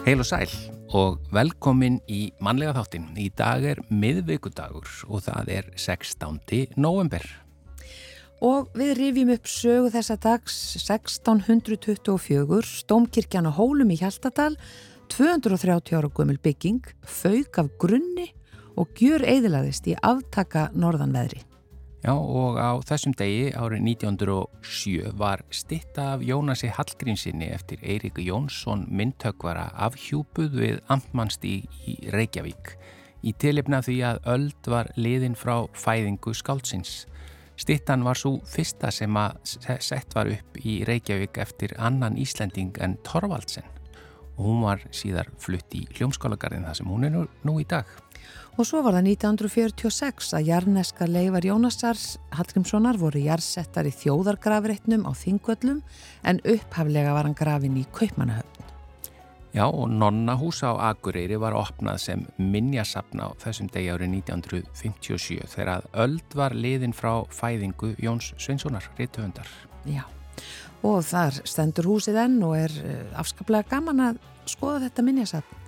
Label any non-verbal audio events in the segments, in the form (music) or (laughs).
Heil og sæl og velkomin í mannlega þáttin. Í dag er miðvíkudagur og það er 16. november. Og við rifjum upp sögu þessa dags 1624, Stómkirkjan á Hólum í Hjaltadal, 230 ára gömul bygging, fauk af grunni og gjur eðilaðist í aftaka norðanveðri. Já og á þessum degi árið 1907 var stitta af Jónasi Hallgrínsinni eftir Eiríku Jónsson myndtökvara afhjúpuð við Amtmannstíg í Reykjavík í tilipna því að öld var liðin frá fæðingu skáldsins. Stittan var svo fyrsta sem að sett var upp í Reykjavík eftir annan Íslanding en Torvaldsen og hún var síðar flutt í hljómskálagarðin þar sem hún er nú, nú í dag. Og svo var það 1946 að jarneska leifar Jónasars Hallgrímssonar voru jarsettar í þjóðargrafreitnum á Þingvöllum en upphaflega var hann grafin í Kaupmannahöfn. Já og Nonnahús á Akureyri var opnað sem minnjasapna á þessum degi árið 1957 þegar að öld var liðin frá fæðingu Jóns Sveinssonar, réttöfundar. Já og þar stendur húsið enn og er eh, afskaplega gaman að skoða þetta minnjasapn.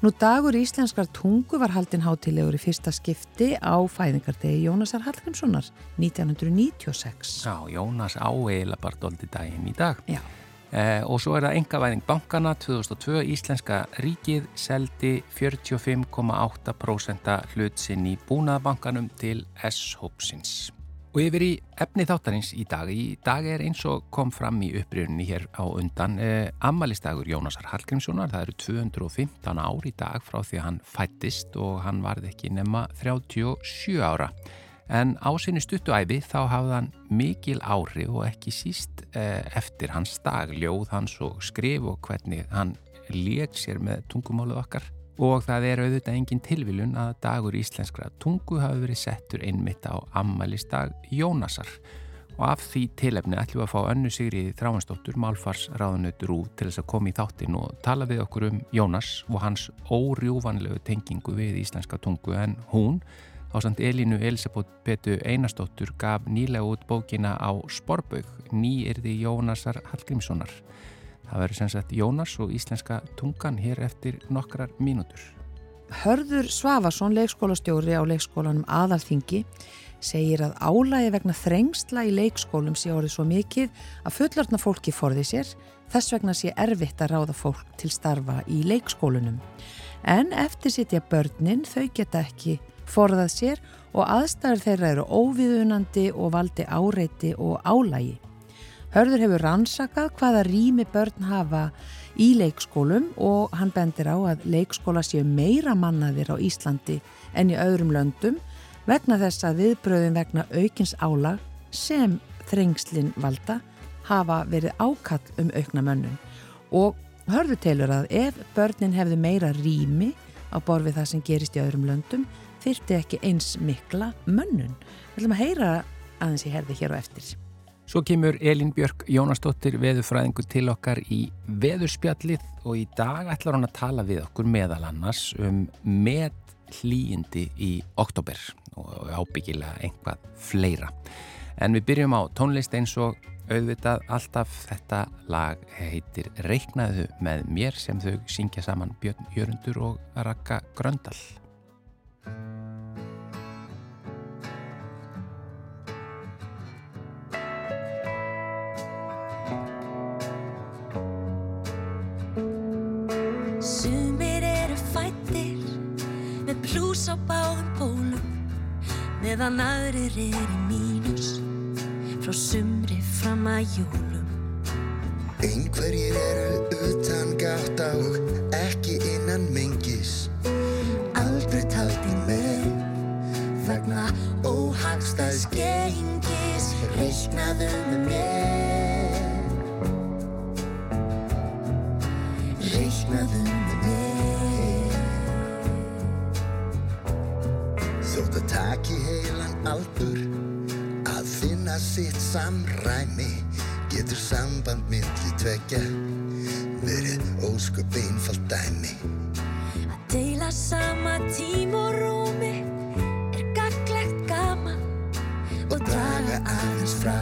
Nú dagur íslenskar tungu var haldin hátilegur í fyrsta skipti á fæðingardegi Jónasar Hallgrímssonar 1996. Já, Jónas áeila bara doldi daginn í dag. Já. Eh, og svo er það engavæðing bankana 2002 Íslenska ríkið seldi 45,8% hlutsinn í búnaðabankanum til S-hópsins. Og yfir í efni þáttarins í dag. Í dag er eins og kom fram í upprýðunni hér á undan eh, ammaliðstagur Jónasar Hallgrímssonar. Það eru 215 ár í dag frá því að hann fættist og hann varði ekki nema 37 ára. En á sinni stuttuæfi þá hafði hann mikil ári og ekki síst eh, eftir hans dag, ljóð hans og skrif og hvernig hann leik sér með tungumálið okkar og það er auðvitað engin tilviljun að dagur íslenskra tungu hafi verið settur einmitt á ammælistag Jónasar. Og af því tilefni ætlum við að fá önnu Sigriði Þráhansdóttur, málfarsráðunautur úr til þess að koma í þáttin og tala við okkur um Jónas og hans órjúvanlegu tengingu við íslenska tungu. En hún á samt Elínu Elisabeth Petu Einarsdóttur gaf nýlega út bókina á Sporbaug, nýirði Jónasar Hallgrímssonar Það verður sem sagt Jónas og íslenska tungan hér eftir nokkrar mínútur. Hörður Svavason, leikskólastjóri á leikskólanum Aðalþingi, segir að álægi vegna þrengsla í leikskólum sé orðið svo mikið að fullartna fólki forði sér, þess vegna sé erfitt að ráða fólk til starfa í leikskólunum. En eftir sitja börnin þau geta ekki forðað sér og aðstæður þeirra eru óviðunandi og valdi áreiti og álægi. Hörður hefur rannsakað hvaða rými börn hafa í leikskólum og hann bendir á að leikskóla séu meira mannaðir á Íslandi en í öðrum löndum vegna þess að viðbröðum vegna aukins álag sem þrengslinn valda hafa verið ákall um aukna mönnum og hörður telur að ef börnin hefðu meira rými á borfið það sem gerist í öðrum löndum þyrti ekki eins mikla mönnun. Við ætlum að heyra aðeins í herði hér og eftir. Svo kemur Elin Björk Jónasdóttir veðurfræðingu til okkar í veðurspjallið og í dag ætlar hann að tala við okkur meðal annars um með hlýjindi í oktober og ábyggilega einhvað fleira. En við byrjum á tónlist eins og auðvitað alltaf þetta lag heitir Reyknaðu með mér sem þau syngja saman Björn Jörundur og Raka Gröndal. Meðan aðrir er í mínus. Frá sumri fram að jólum. Einhverjir eru utan gátt á ekki innan mengis. Aldrei talt í með vegna óhagstæðs gengis. Reyknaðu með mér Reyknaðu sitt samræmi getur samband myndli tvekja verið ósköp einfalt dæmi. Að deila sama tím og rúmi er gaglegt gaman og draga aðeins frá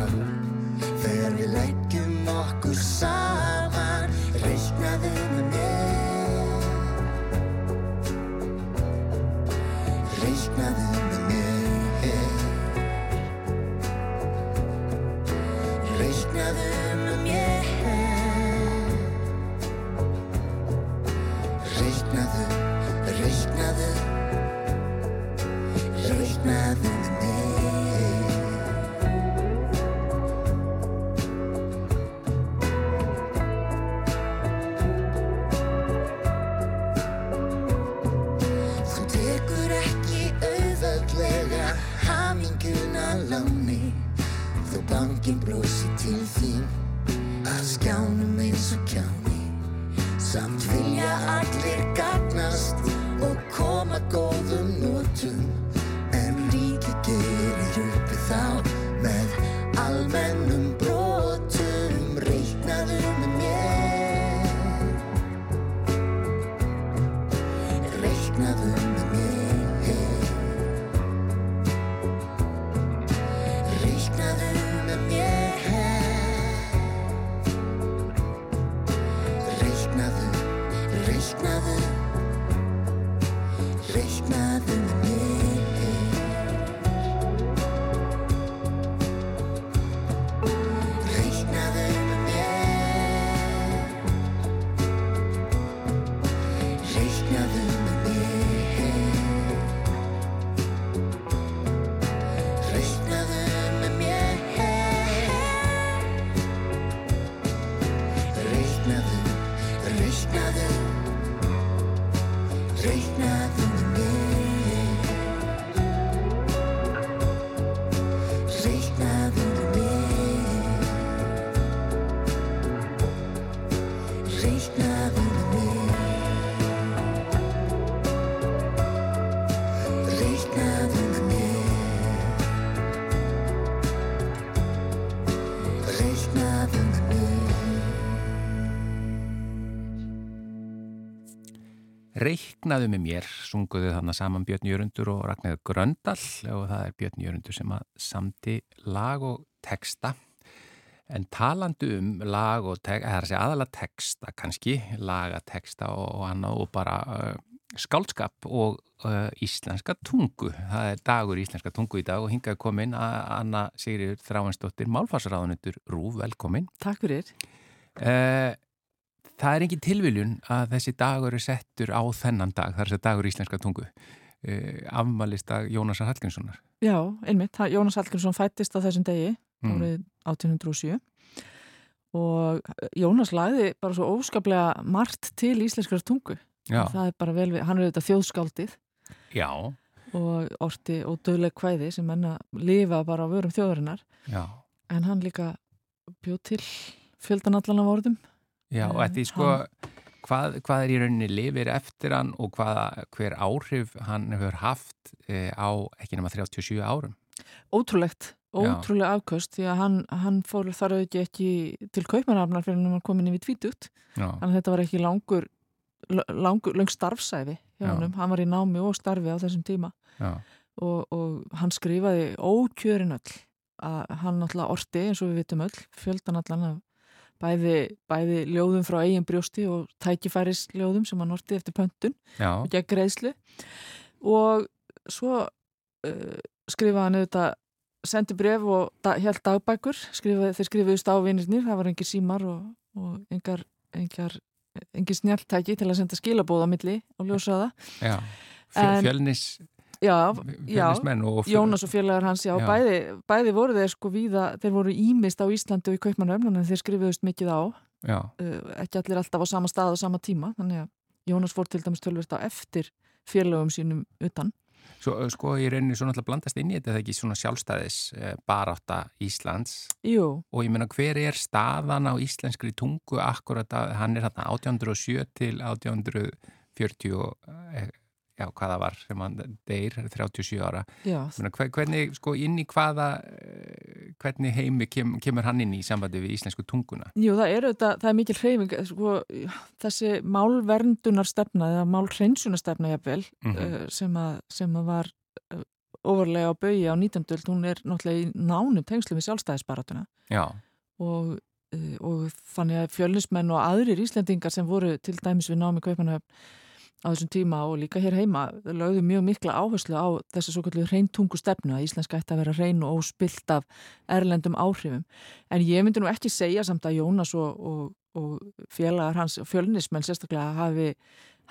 Reiknaðu með mér, sunguðu þannig saman Björn Jörundur og Ragnæður Gröndal og það er Björn Jörundur sem að samti lag og texta. En talandi um lag og texta, það er að segja aðalega texta kannski, lagateksta og, og annað og bara uh, skálskap og uh, íslenska tungu. Það er dagur íslenska tungu í dag og hingaði komin að Anna Sigriður Þráinsdóttir, málfarsraðunundur Rúf, velkomin. Takk fyrir. Uh, það er engin tilviljun að þessi dagur er settur á þennan dag, það er þessi dagur íslenska tungu. Uh, afmælistag Jónasar Hallgrímssonar. Já, einmitt. Jónas Hallgrímsson fættist á þessum degi, Mm. árið 1807 og Jónas lagði bara svo óskaplega margt til íslenskrar tungu. Það er bara vel við, hann er auðvitað þjóðskáldið já, og orti og döðleg kvæði sem enn að lifa bara á vörum þjóðarinnar. já. En hann líka bjóð til fjöldan allan af orðum. Já, og Eh, því sko, hvað, hvað er í rauninni lifir eftir hann og hvað, hver áhrif hann hefur haft e, á ekki nema 37 árum? Ótrúlegt, ótrúlega afköst því að hann, hann fór þar auðvitað ekki til kaupmannafnar fyrir hann yfir tvítugt. Já, Þannig að þetta var ekki langur, langur, lang starfsæfi hjá Já. honum. Hann var í námi og starfi á þessum tíma og, og hann skrifaði ókjörin öll að hann náttúrulega orti eins og við vitum öll, fjöldan allan af bæði, bæði ljóðum frá eigin brjósti og tækifæris ljóðum sem hann orti eftir pöntun já, og gegn greiðslu. Og svo uh, skrifaði hann auðvitað sendi bref og da, held dagbækur. Skrifaði, þeir skrifuðu stávinirnir það var engir símar og, og engar, engar, engin snjáltæki til að senda skilabóða milli og ljósa það Fjölnis, já, og... Jónas og félagar hans, já, Já. Bæði, bæði voru þeir sko víða, þeir voru ímist á Íslandi og í Kaupmannöfn, en þeir skrifuðust mikið á. Já, uh, ekki allir alltaf á sama stað og sama tíma, þannig að Jónas fór til dæmis tölvist á eftir félögum sínum utan. Svo sko í rauninni svo náttúrulega blandast inn í þetta það ekki svona sjálfstæðis e, barátta Íslands? Jú, og ég meina hver er staðan á íslenskri tungu akkurat að hann er hérna 1807 til 1840 og, e, já, hvaða var sem hann deyr, 37 ára hver- hvernig, sko, inn í hvaða eh, hvernig heimi kem, kemur hann inn í sambandi við íslensku tunguna? Jú, það er, auðvitað, það er mikil hreyfing, sko, þessi málverndunarstefna eða málhreinsunarstefna jafnvel Mhm. uh, sem, að, sem að var uh, ofurlega á baui á 19. öld, hún er náttúrulega í nánum tengslu við sjálfstæðisbaratuna Já, og, og þannig að fjölinsmenn og aðrir Íslendingar sem voru til dæmis við námi Kaupanöfn á þessum tíma og líka hér heima lögðu mjög mikla áherslu á þessi svo kallu reyntungu stefnu að Íslenska ætti að vera reyn og óspilt af erlendum áhrifum. En ég myndi nú ekki segja samt að Jónas og, og, og félagar hans, fjölnismenn sérstaklega hafi,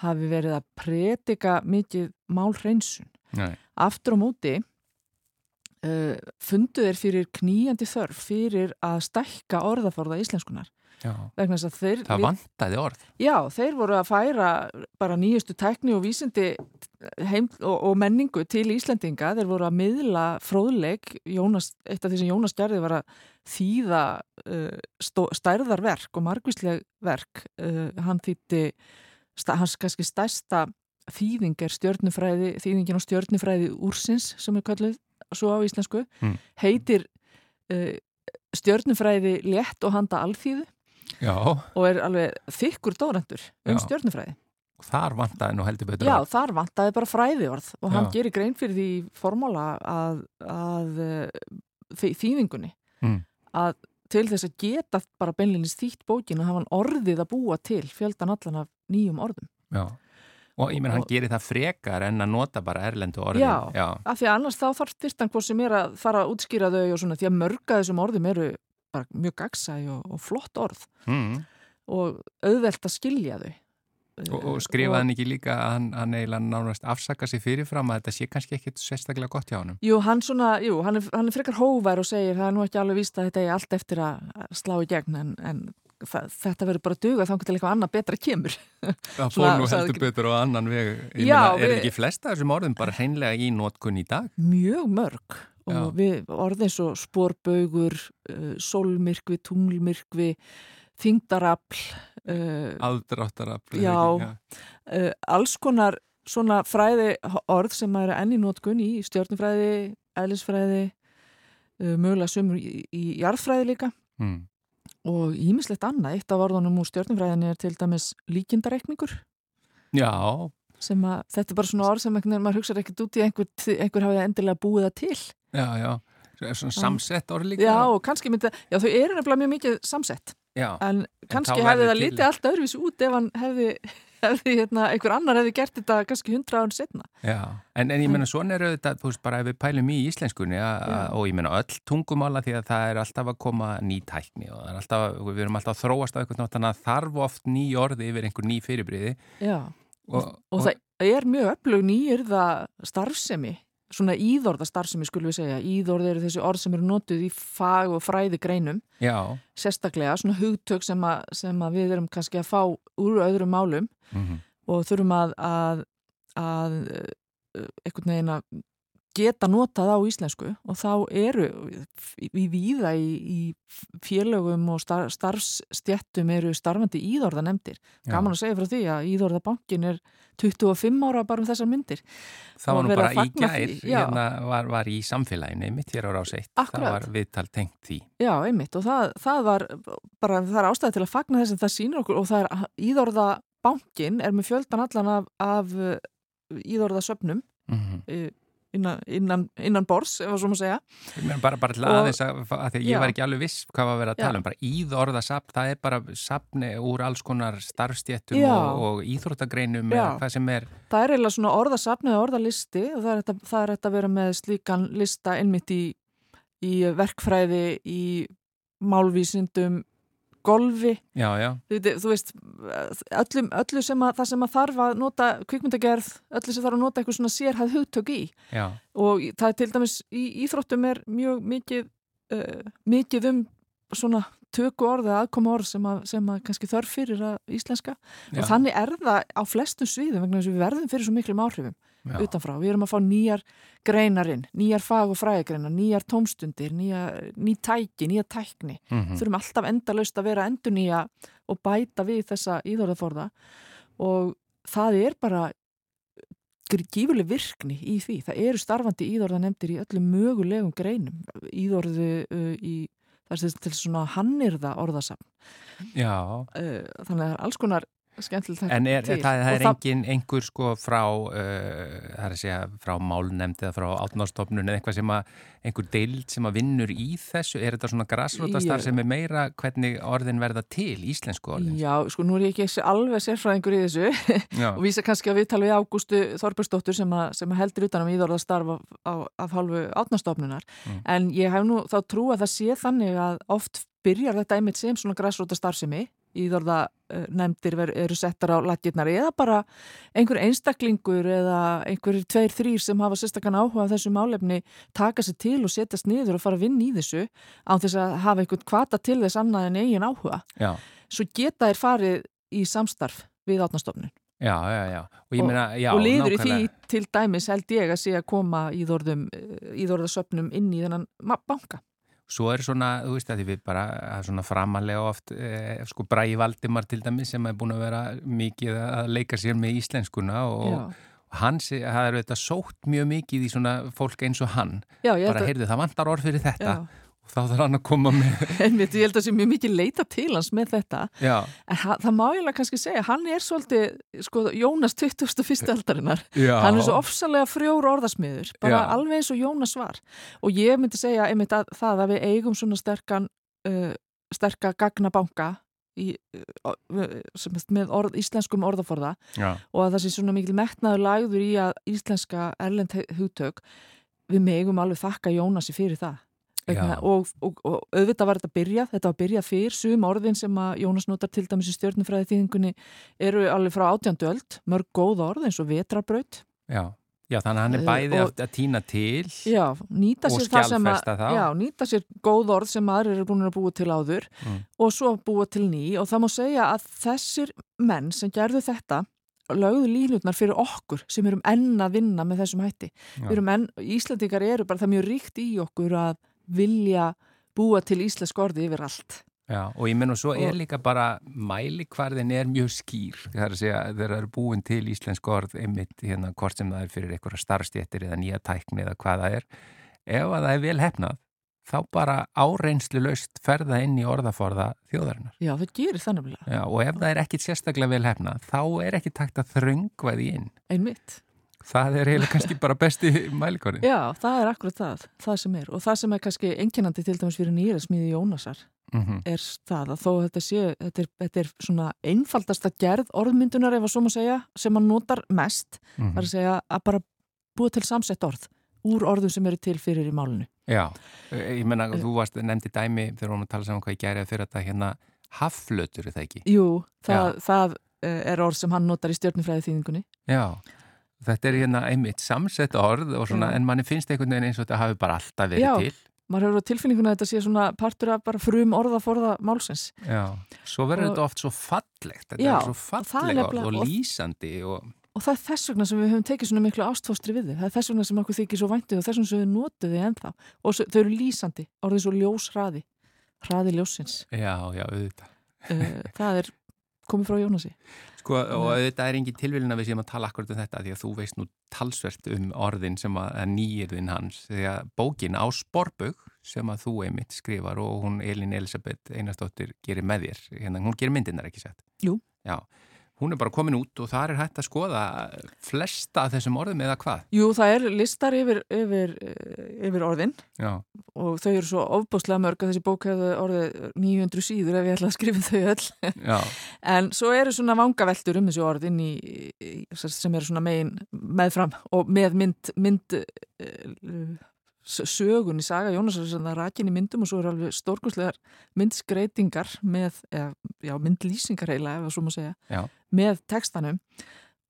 hafi verið að predika mikið málhreinsun. nei, Aftur á móti uh, fundu þeir fyrir knýjandi þörf fyrir að stækka orðaforða íslenskunar Já. vegna þess að þeir Það vantaði orð. Já, þeir voru að færa bara nýjustu tækni og vísindi heim og, og menningu til Íslendinga. Þeir voru að miðla fróðleik, Jónas, eitt af því sem Jónas gerði var að þýða uh, stó, stærðarverk og margvísleg verk. Uh, hann þýtti, hans kannski stærsta þýðing er stjörnufræði, þýðingin á stjörnufræði úrsins sem er kallið svo á íslensku, Mm. heitir uh, stjörnufræði létt og handa alþýðu Já. og er alveg þykkur dórendur um Já. stjörnufræði. Þar vantaði nú heldur betur Já, þar vantaði bara fræðiorð og hann Já. gerir grein fyrir því í formála að, að eh, þý- þýðingunni Mm. að til þess að geta bara beinleginis þýtt bókin að hafa hann orðið að búa til fjöldan allan af nýjum orðum. Já. Og ég menn hann gerir það frekar en að nota bara erlendu orðin. Já. Já. Af því að annars þá þarf þyrtan hvað sem er að fara að útskýra þau og svona því að mörga þessum orðum eru bara mjög gagsæ og, og flott orð Mm. og auðvelt að skilja þau. Og, og skrifaði hann ekki líka að hann, hann eiginlega nánast afsaka sig fyrirfram að þetta sé kannski ekkit sérstaklega gott hjá hann. Jú, hann svona, jú, hann er, hann er frekar hóvær og segir það er nú ekki alveg víst að þetta er allt eftir að slá í gegn en, en þetta verður bara duga þá til eitthvað annað betra kemur. Það fór (laughs) nú heldur betur á annan veg. Já, meina, er við- ekki flesta þessum orðum bara hreinlega í nótkunn í dag? Mjög mörg og Já. við orðin svo spórbaugur, uh, sólmyrkvi, tunglmyrkvi, þingdarafl, uh, Aðdráttarafl. Já. uh, alls konar svona fræði orð sem eru enn í nótkun í stjórnufræði, eðlisfræði, mögulega sumur í, í jarðfræði líka. Mm. Og ímislegt annað, eitt af orðunum úr stjórnumfræðinni er til dæmis líkindareikningur Já, sem að þetta er bara svona orð sem einhvern veginn maður hugsaður ekkert út í einhver, einhver hafið endilega búið það til. já, já. Það er svona samsett orð líka. Já, og kannski myndi, já þau eru nefnilega mjög mikið samsett Já. en kannski þá hefði það litið allt öðruvís út ef hann hefði, (laughs) hefði hérna, einhver annar hefði gert þetta kannski hundra án setna. Já, en, en ég meina svona er auðvitað, þú veist, bara ef við pælum í íslenskunni a, a, og ég meina öll tungumála því að það er alltaf að koma ný tækni og alltaf, við erum alltaf að þróast á eitthvað nátt, þannig að þarf oft ný orði yfir einhver ný fyrirbriði Já, og, og, það er mjög öflug nýjörða starfsemi, svona íðorða starfsemi skulum við segja, íðorð eru þessi orð sem eru notuð í fag og fræði greinum Já, sérstaklega, svona hugtök sem, að, sem að við erum kannski að fá úr öðrum málum mm og þurfum að, að, að eh, einhvern veginn að geta notað á íslensku og þá eru við víða í, í félögum og star, starfsstjettum eru starfandi íðorða nefndir. Gaman að segja frá því að íðorðabankin er 25 ára bara um þessar myndir. það var nú bara í gær, hérna var, var í samfélaginu mitt hér á rás 1, það Akkurat. var viðtal tengt því. Já, einmitt og það, það var bara, það er ástæði til að fagna þess að það sýnir okkur og það er íðorðabankin er með fjöldan allan af, af íðorðasöfnum Mm eh, innan, innan, innan bors, ef að svo maður segja. Bara, bara til aðeins að, að því að ég var ekki alveg viss hvað var að vera að Já. tala um, bara íðorðasafn, það er bara safni úr alls konar starfstjettum Já. og, og íþróttagreinum eða hvað sem er Það er eiginlega svona orðasafn eða orðalisti og það er hægt að, það að vera með slíkan lista einmitt í, í verkfræði, í málvísindum, golfi, Já, já, þú, þú veist, öllum, öllu sem að, það sem að þarf að nota kvikmyndagerð, öllu sem þarf að nota eitthvað svona sérhæð hugtök í. Já, og það er til dæmis í íþróttum er mjög mikið, uh, mikið um svona töku orð eða aðkoma orð sem að, sem að kannski þörf fyrir að íslenska. Og þannig er það á flestum sviðum vegna þess að við verðum fyrir svo miklum áhrifum já. utanfrá. Við erum að fá nýjar greinarinn, nýjar fag- og fræðigreinar, nýjar tómstundir, nýja, ný tæki, nýja tækni. Mhm. Þurfum alltaf endalaust að vera endur nýja og bæta við þessa íðorðaforða og það er bara gífurleg virkni í því. Það eru starfandi íðorðanemdir í öllum mögulegum greinum. Íðorðu uh, í, það er til svona hannirða orðasafn. já. Uh, þannig að það er alls konar En er, það, það er engin einhver sko frá, uh, það er að segja, frá málnemnd eða frá átnástofnun eða eitthvað sem að, einhver deild sem að vinnur í þessu, er þetta svona grassrótastar Ég- sem er meira? Hvernig orðin verða til, íslensku orðin? Já, sko nú er ég ekki alveg sérfræðingur í þessu. (laughs) Og vísa kannski að við tala við Ágústu Þorbergsdóttur sem, að, sem að heldur utanum íðorðastarf af, af, af hálfu átnastofnunar Mm. en ég hef nú þá trú að það sé þannig að oft byrjar þetta einmitt sem svona græsróta starfsemi íðorða nefndir ver, eru settar á laggirnar eða bara einhver einstaklingur eða einhver tveir, þrýr sem hafa sérstakann áhuga á þessu málefni taka sér til og setjast niður og fara að vinna í þessu án þess að hafa einhvern kvata til þess annað en eigin áhuga. Já, Svo geta þær farið í samstarf við átnastofnun já, já, já. Og meina, já, og liður í því til dæmis held ég að sé að koma íðorðum, íðorðasöfnum inn í þennan banka. Svo er svona, þú veist að því við bara svona framalega oft, eh, sko Bræi Valdimar til dæmis sem er búin að vera mikið að leika sér með íslenskuna og, og hann sé, það er þetta sótt mjög mikið í svona fólk eins og hann. já Bara heyrðu, það vantar orð fyrir þetta. Já, og þá þarf hann að koma með, (laughs) einmitt, ég held að sé mjög mikið leita til hans með þetta. já, En það má ég alveg kannski segja, hann er svolítið, sko, Jónas 21. aldarinnar. já. Hann er svo ofsalega frjór orðasmiður, bara Já. alveg eins og Jónas var. Og ég myndi segja einmitt að það að við eigum svona sterkan, uh, sterka gagnabanka í, uh, með orð, íslenskum orðaforða og að það sé svona mikil metnaður lagður í að íslenska erlend hugtök við megum alveg þakka Jónasi fyrir það. Og, og, og auðvitað var þetta byrjað, þetta var byrjað fyrr, sum orðin sem að Jónas notar til dæmis í stjórnufræði þýðingunni eru alveg frá átjándu öld, mörg góð orð eins og vetrabraut já. Já, þannig að hann er Eh, bæði og- að, að týna til. Já, nýta Og sér það sem að skjalfesta þá. já, nýta sér góð orð sem aðrir eru búin að búa til áður Mm. og svo búa til ný og það má segja að þessir menn sem gerðu þetta lögðu línutnar fyrir okkur sem erum enn að vinna með þessum hætti. Enn, Íslandingar eru bara það mjög ríkt í okkur að vilja búa til íslensk orði yfir allt. Já, og ég menn og svo er líka bara mælikvarðin er mjög skýr það er að segja, þeir eru búin til íslensk orð einmitt hérna hvort sem það er fyrir einhverja starfstjættir eða nýja tækni eða hvað það er ef að það er vel hefnað þá bara áreynslu laust ferða inn í orðaforða þjóðarinnar Já, það gerir það nefnilega. Já, og ef það er ekkit sérstaklega vel hefnað þá er ekki takt að þröngva því inn Einmitt. Það er eiginlega kannski bara besti mælikvarðin Já, það er akkurat það, það sem er. Og það sem er kannski enginandi til dæmis fyrir nýra smiði Jónasar mm er það að þó þetta sé, þetta er, þetta er svona einfaldasta gerð orðmyndunar ef að svo má segja, sem hann notar mest, Mhm. það er að segja að bara búa til samsett orð úr orðum sem eru til fyrir í málinu. Já, ég menna þú varst nefndi dæmi þegar við varum að tala saman hvað ég gerði fyrir þetta hérna hafflötur er það ekki Jú, það, það eh, er orð sem hann notar í stjórnufræði þýðingunni. Já, þetta er hérna einmitt samsett orð svona, Já. en manni finnst einhvern veginn eins og þetta hafi bara alltaf verið Já. til. Maður hefur á tilfinninguna að þetta sé svona partur af bara frum orða forða málsins. Já. Svo verður Og- þetta oft svo fallegt, þetta Já, er svo falleg orð og lýsandi og Og það er þess vegna sem við höfum tekið svona miklu ástfóstri við þið. Það er þess vegna sem okkur þykir svo væntið og þess vegna sem við notum þið ennþá. Og svo, þau eru lýsandi, orðið svo ljóshraði, hraði ljósins. já, já, auðvitað. Uh, það er komið frá Jónasi. Sko, og auðvitað er engin tilvílin að við séum að tala akkurat um þetta því að þú veist nú talsvert um orðin sem að, nýjirðin hans því að bókin á Sporbug sem að þú einmitt skrifar og hún Elin Elisabeth Einarsdóttir gerir með þér, hérna, hún gerir myndirnar ekki sett. Jú. Já, hún er bara komin út og þar er hægt að skoða flesta af þessum orðum eða hvað. Jú, það er listar yfir, yfir, eh, yfir orðin Já, og þau eru svo ofbúslega mörg að þessi bók hefði orðið 900 síður ef ég ætla að skrifa þau öll. (laughs) En svo eru svona vangaveltur um þessi orðin í, sem eru svona megin meðfram og með mynd, mynd uh, sögun í saga Jónasar sem það rakin í myndum og svo eru alveg stórkustlegar myndskreitingar með, eða, já, myndlýsingar heila ef það svo má segja, Já. með textanum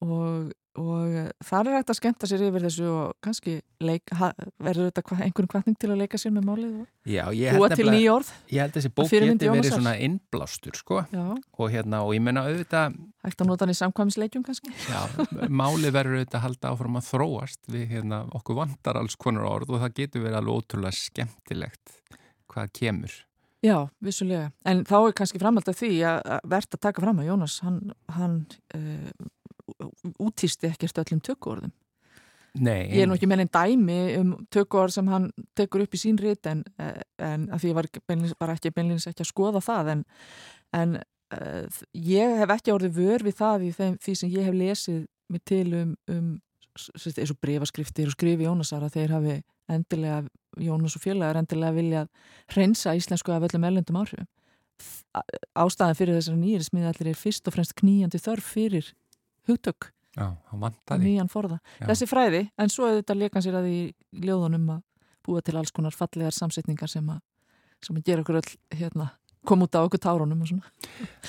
og, og þar er hægt að skemmta sér yfir þessu og kannski leik, ha, verður þetta einhvern kvartning til að leika sér með málið og búa til orð. Ég held þessi bók geti verið svona innblástur sko og hérna og ég menna auðvitað hægt að nota hann í samkvæmisleikjum kannski. já, máli verður auðvitað að halda áfram að þróast við hérna okkur vantar alls konar orð og það getur verið alveg ótrúlega skemmtilegt hvað kemur Já, vissulega. En þá er kannski framhald af því að að verðt að taka fram að Jónas, hann, hann uh, útýsti ekkert öllum tökuorðum. Nei, Ég er nú ekki með einn dæmi um tökuorð sem hann tekur upp í sín rit en, en því ég var bara ekki beinlýns ekki að skoða það en, en uh, ég hef ekki orðið vör við það í þeim, því sem ég hef lesið mig til um, um eins og brefaskriftir og skrifi Jónasar að þeir hafi endilega, Jónas og félagar endilega viljað hreinsa íslensku af öllum ellendum áhrifum. Ástæðan fyrir þessari nýri smiðallir er fyrst og fremst knýjandi þörf fyrir hugtök já, hann vantaði nýjan forða. Já. Þessi fræði, en svo auðvitað leika sér að í ljóðunum að búa til alls konar fallegar samsetningar sem að, sem að gera okkur öll hérna kom út á okkur tárunum og svona.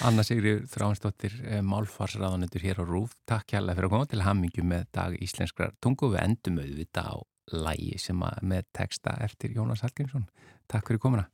Anna Sigri Þráinsdóttir, eh, málfarsraðanendur hér á Rúf. Takk hjálpa fyrir að koma til hammingju með dag íslenskrar tungu. Við endum auðvitað á lægi sem að með texta eftir Jónas Hallgrímsson. Takk fyrir komuna.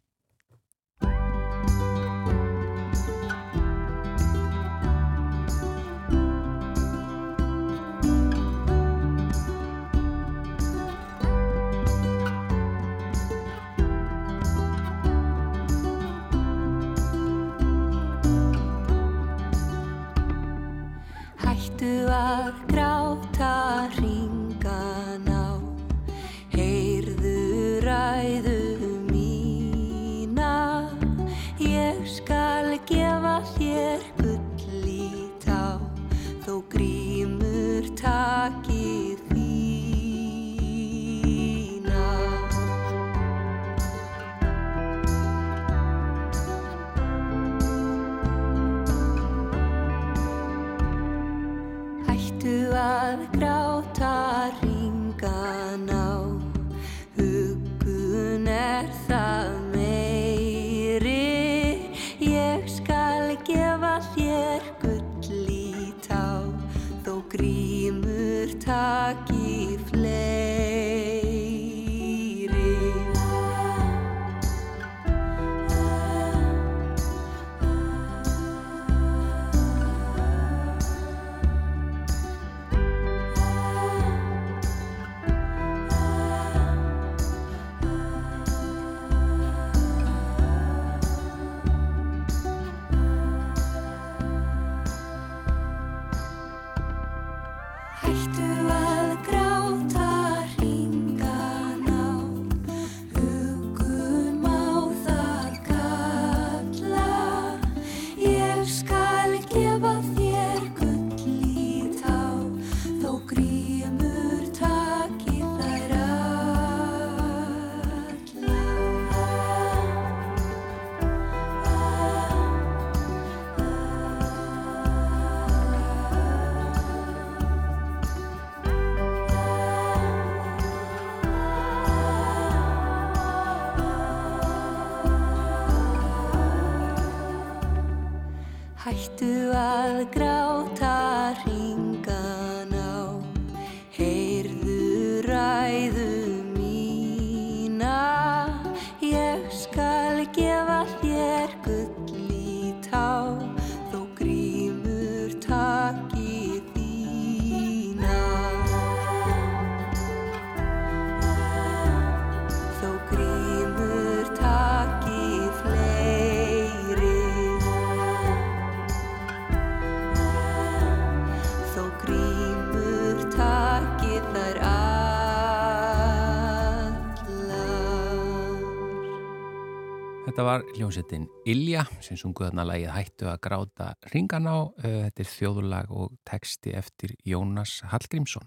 Hljómsettin Ilja sem sunguð þarna lagið hættu að gráta ringan á. Eh, Þetta er þjóðulag og texti eftir Jónas Hallgrímsson.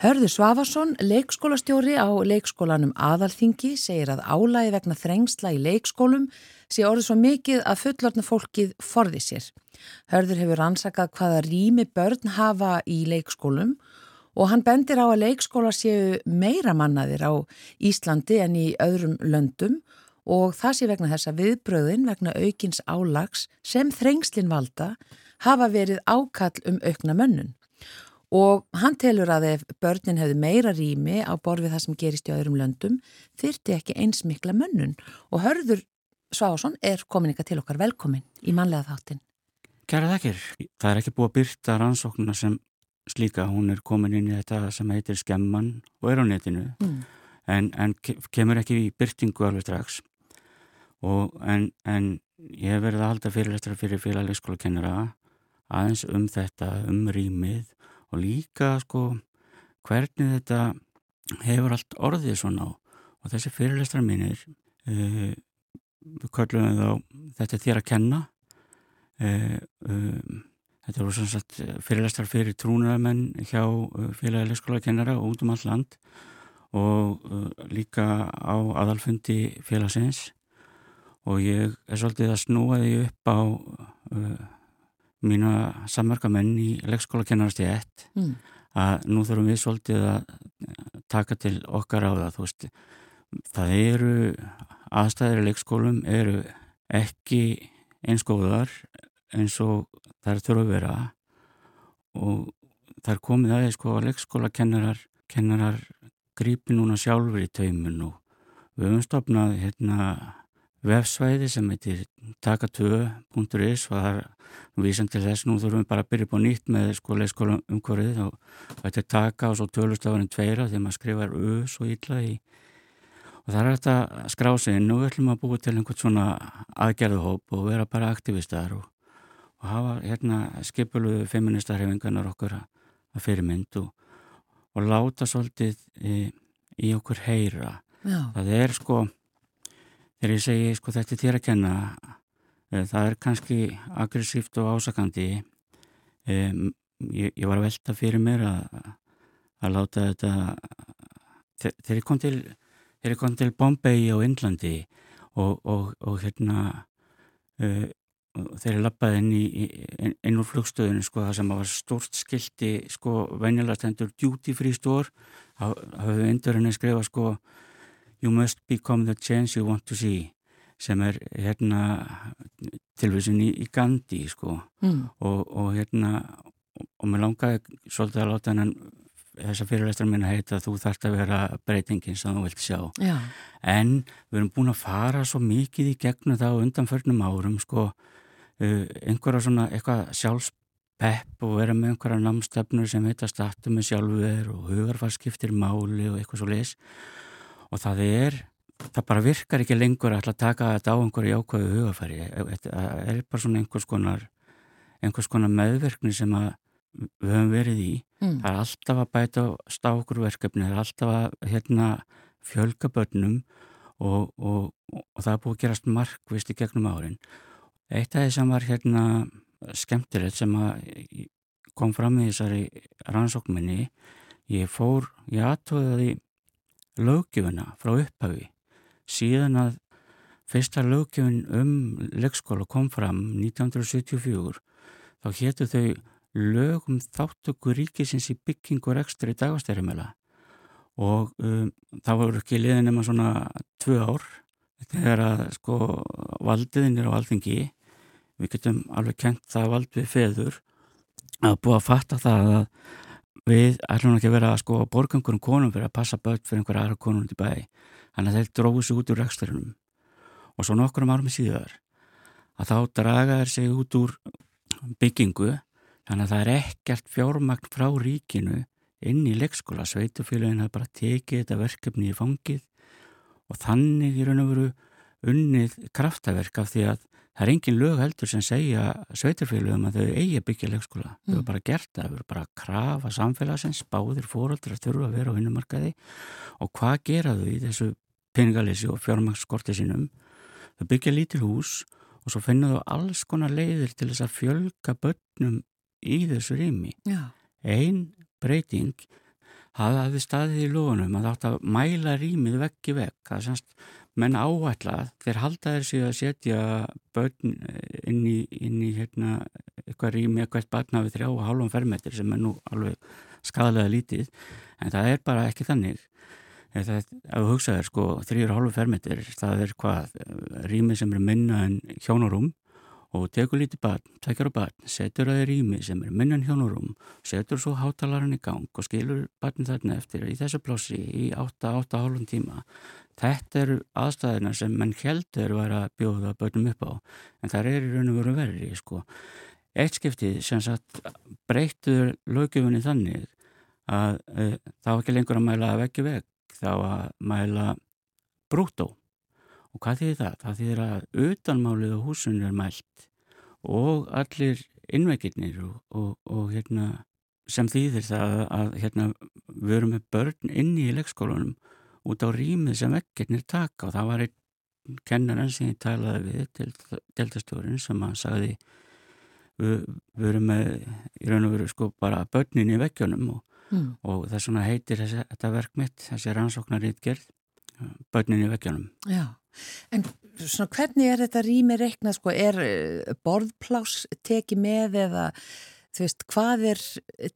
Hörður Svafarsson, leikskólastjóri á leikskólanum Aðalþingi, segir að álægi vegna þrengsla í leikskólum sé orðið svo mikið að fullorðna fólkið forði sér. Hörður hefur ansakað hvaða rými börn hafa í leikskólum og hann bendir á að leikskóla séu meira mannaðir á Íslandi en í öðrum löndum og það sé vegna þess að viðbröðin vegna aukins álags sem þrengslin valda hafa verið ákall um aukna mönnun. Og hann telur að ef börnin hefði meira rými á borð við það sem gerist í öðrum löndum, þyrti ekki eins mikla mönnun. Og Hörður Sváðsson er komin ykkar til okkar velkomin í manlega þáttin. Kæra þakkir. Það er ekki búið að byrta rannsóknuna sem slíka. Hún er komin inn í þetta sem heitir skemman og er á netinu. Mm. En, en ke- kemur ekki í byrtingu alveg strax. Og, en, en ég hef verið að halda fyrirlestra fyrir félagleikskólakennara aðeins um þetta, um rýmið og líka sko hvernig þetta hefur allt orðið svona. Á. Og þessi fyrirlestra mínir, uh, við köllum þá þetta er þér að kenna. Uh, um, þetta voru sem sagt fyrirlestar fyrir trúnaramenn hjá uh, félagi leikskóla kennara út um all land. Og uh, líka á aðalfundi félagsins og ég er svolítið að snúa því upp á mína samverkamenn í leikskóla kennarasti ett Mm. að nú þurfum við svolítið að taka til okkar á það veist, það eru aðstæðir í leikskólum eru ekki eins góðar eins og þær þurfa að vera. Og þær komið aðeins sko að leikskóla kennarar, kennarar grípi núna sjálfur í taumun og við höfum stopnað hérna vefsvæði sem heitir taka2.is og það er vísan til þess, nú þurfum við bara að byrja upp á nýtt með sko leikskóla umhverfið og þetta er taka og svo tölustafurinn tveira þegar maður skrifar u svo ítla í. Og það er þetta skrá sig inn og við ætlum að búa til einhvern svona aðgerðuhóp og vera bara aktivistar og, og hafa hérna skipuluðu feministarhefingarnar okkur að fyrirmynd og, og láta svolítið í, í okkur heyra. Já. það er sko þegar ég segi sko þetta er þér að kenna eh, það er kannski aggressíft og ásakandi. Um, ég, ég var að velta fyrir mér að, að láta þetta þe- þegar ég kom til þegar ég kom til Bombay á Indlandi og, og, og hérna uh, þegar ég lappaði inn, í- inn úr flugstöðinu sko það sem var stort skilti sko venjulega stendur duty free store þá hafði indurinn að skrifa sko You must become the change you want to see sem er hérna tilvísin í, í Gandhi sko Mm. og, og hérna og, og mér langaði svolítið að láta hennan þessa fyrirlestra minna heita þú þarft að vera breytingin sem þú vilt sjá Já. en við erum búin að fara svo mikið í gegnum það á undanförnum árum sko uh, einhverja svona eitthvað sjálfspepp og vera með einhverja námstefnur sem heita startu með sjálfur og hugarfarskiptir máli og eitthvað svo leis og það er það bara virkar ekki lengur að taka þetta á einhverju jákvæðu hugarfari það er bara svona einhvers konar einhvers konar meðverkni sem að við höfum verið í Mm. það er alltaf að bæta stákur verkefni, það er alltaf að hérna, fjölga börnum og, og, og það er búið að gerast markvist í gegnum árin. Eitt af því sem var hérna skemmtilegt sem að kom fram í þessari rannsókminni, ég fór, ég aðtóði löggjöfuna frá upphafi. Síðan að fyrsta löggjöfun um leikskóla kom fram 1974 þá héttu þau lögum þáttöku ríkisins í byggingu og ekstra í dagastærimela og um, það voru ekki liðin nema svona tvö ár þegar að sko valdiðin er á alþingi. Við getum alveg kent það vald við feður að búa að fatta það að við ætlum ekki að vera sko borgangurum konum fyrir að passa börn fyrir einhverja aðra konum til bæ. Þannig að þeir dróðu sig út úr reksturinnum og svo nokkur árum síðar að þá draga þeir sig út úr byggingu þannig að það er ekkert fjármagn frá ríkinu inn í leikskóla. Sveitufélagin hafa bara tekið þetta verkefni í fangið og þannig veru unnið kraftaverk af því að það er engin lög heldur sem segja sveitufélagum að þau eigi að byggja leikskóla þau Mm. eru bara gert það, þau eru bara að krafa samfélagsins, báðir fóröldrar þurfa að vera á vinnumarkaði og hvað gera þau í þessu peningalessi og fjármagnsskorti sínum þau byggja lítil hús og svo finna þau alls konar leiðir til þess að fjölga börnum í þessu rými. Já. Ein breyting það hafði staðið í lóðunum að átt að mæla rýmið vekk í vekk. Það semst menn áætlað þeir halda sig að setja börn inn í, inn í hérna, eitthvað rými, eitthvað barn hafið þrjá og hálfum fermetri sem er nú alveg skadalega lítið en það er bara ekki þannig. Það, ef þú hugsaður sko þrjur hálfum fermetri það er hvað rými sem er minna en hjónarum og tekur lítið barn, tvekjar á barn, setur það í rými sem er minnan hjónurum, setur svo hátalarinn í gang og skilur barn þarna eftir í þessu plássi í 8-8,5 tíma. Þetta eru aðstæðina sem menn heldur var að bjóða börnum upp á, en það er í raun og veru verri, sko. Eitt skiptið sem sagt breyttur lögjöfunni þannig að e, þá ekki lengur að mæla veggi vegg, þá að mæla brútó. Og hvað þýðir það? Það þýðir að utanmálið á húsunni er mælt og allir innveikirnir og, og, og hérna, sem þýðir það að hérna, við erum með börn inni í leikskólanum út á rýmið sem vekkirnir taka og það var einn kennarinn sem ég talaði við til deltastjórin sem að sagði við, við erum með í raun og veru sko bara börnin í vekkjónum og, Mm. og það heitir þessi, þetta verk mitt, þessi rannsóknarít gerð börnin í vekkjónum. Já, en svona hvernig er þetta rými reiknað, sko, er eh, borðplás tekið með eða þú veist, hvað er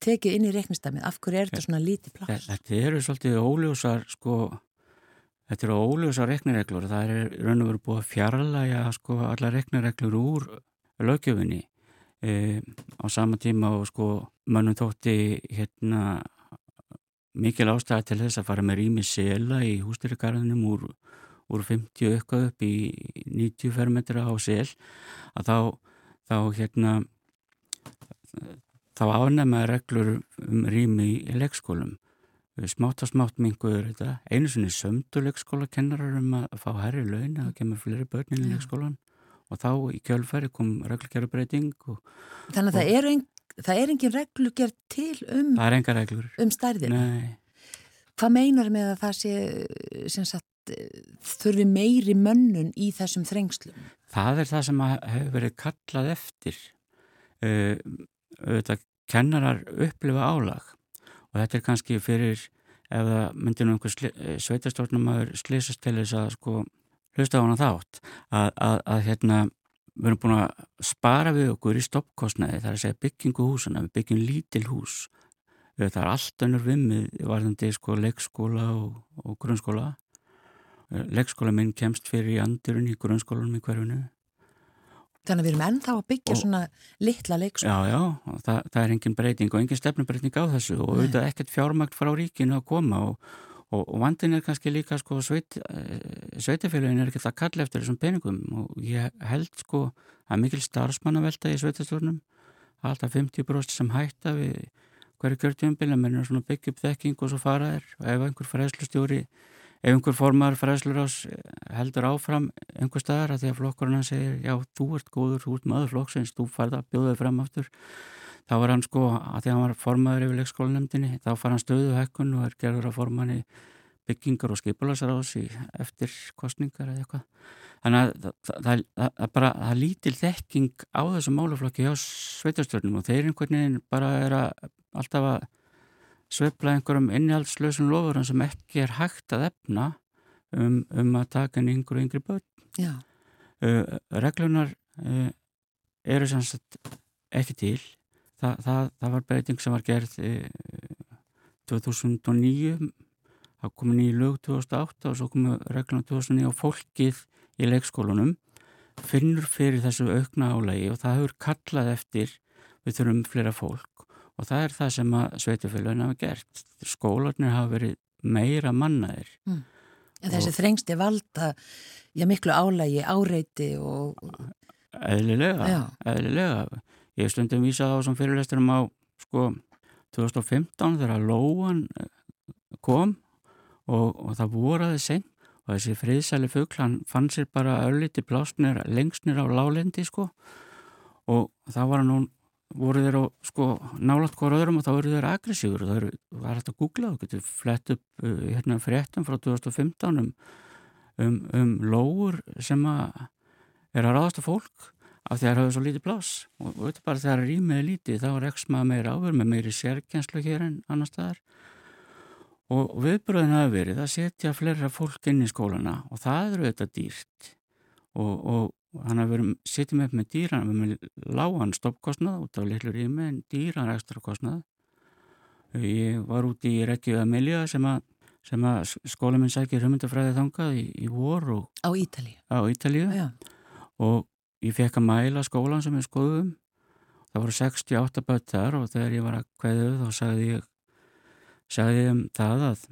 tekið inn í reiknistæmið, af hverju er þetta svona lítið plás? Þetta eru svolítið óljósar sko, þetta eru óljósa reknireglur og það er raun og veru búið að fjarlæga sko allar reknireglur úr lögjöfinni e, á sama tíma og sko mönnum þótti hérna mikil ástæða til þess að fara með rými sela í hústyrgarðinum úr, úr 50 eitthvað upp í 90 fermetra á sel að þá, þá hérna þá ánæma reglur um rými í leikskólum. Smátt og smátt minguður þetta. Einu sinni sömdu leikskólakennarar um að fá herri laun að það kemur fleiri börnin í leikskólan og þá í kjölfæri kom reglgerðabreiting og Þannig að það er, ein, það er engin reglugjörð til um, það er enga reglur. um stærðina. Nei, Hvað meinar með að það sé sem sagt, þurfi meiri mönnun í þessum þrengslum? það er það sem að hefur verið kallað eftir. Uh, auðvitað kennarar upplifa álag. Og þetta er kannski fyrir ef það myndir nú einhver sveitastjórnumæður slýsast til þess að sko hlusta á hana þátt. Að, að, að hérna við erum búin að spara við okkur í stoppkostnaði það er að segja byggingu húsuna við byggjum lítil hús. Það er allt önnur vimmið varðandi sko leikskóla og, og grunnskóla. Leikskóla minn kemst fyrir í andirun í grunnskólanum í hverjunu Þannig að við erum ennþá að byggja Og- svona litla leikskóla. Já, já, það, það er engin breyting og engin stefnumbreyting á þessu og auðvitað ekkert fjármagt frá ríkinu að koma og, og, vandin er kannski líka sko sveit, sveitafélagin er ekki að kalla eftir þessum peningum. Og ég held sko að mikil starfsmannavelta í sveitastjórnum alltaf 50% sem hætta við hverju kjörtjöfumbil að mennur svona byggja upp þekking og svo fara þér og ef einhver fræðslustjóri ef einhver formar fræðslur ás heldur áfram einhver staðar að því að flokkurinn segir já þú ert góður, þú ert maður flokksins þú færð að bjóða þig fram aftur þá var hann sko að því að hann var formaður yfir leikskólanemdini þá far hann stöðu hækkun og er gerður að formanni byggingar og skipularsarás í eftir kostningar eða eitthvað þannig að það, það bara það er lítil þekking á þessu máluflokki hjá sveitarstjórnum og þeir einhvern veginn bara er að alltaf að sveifla einhverjum innihaldslösum lofurum sem ekki er hægt að efna um, um að taka inn yngri og yngri börn. Uh, reglunar uh, eru sem sagt ekki til. Þa, það, það var breyting sem var gerð uh, 2009, það kom ný lög 2008 og svo komu reglunar 2009 og fólkið í leikskólunum finnur fyrir þessu aukna álægi og það hefur kallað eftir við þurfum fleira fólk og það er það sem að sveitufélagin hafa gert. Skólarnir hafa verið meira mannaðir. en þessi þrengsti valda, já miklu álægi, áreiti og, Eðlilega, Já. eðlilega. Ég hef stundum vísað á sem fyrirlesturum á sko 2015 þegar Lóan eh, kom og, og það voraði seint og þessi friðsæli fugl hann fann sér bara ölliti plásnir lengsnir á lálendi sko. Og það var hann voru þeir á sko nálat hver öðrum og þá eru þeir aggressífur. Og það var hægt að googla og getur flett upp uh, hérna fréttum frá 2015 um, um, um lóur sem að er að ráðast á fólk af því að það hefur svo lítið pláss. Og og veitur bara þegar rýmið er lítið þá er maður meira áver með meiri sérkjenslu hér en annar staðar. Og viðbröðin hafa verið að setja fleira fólk inn í skólana og það eru þetta dýrt. Og, og hann hafa verið setjum upp með dýran með lágan stoppkostnað út af litlu rými en dýran ekstra kostnað ég var úti í Reykjavíð Amelia sem að, sem að skóla minn sækir hugmyndafræði þangað í, í vor og á Ítali. á Ítalíu. Og ég fekk að mæla skólan sem við skoðum það voru 68 börn þar og þegar ég var að kveðu þá sagði ég sagði ég um það að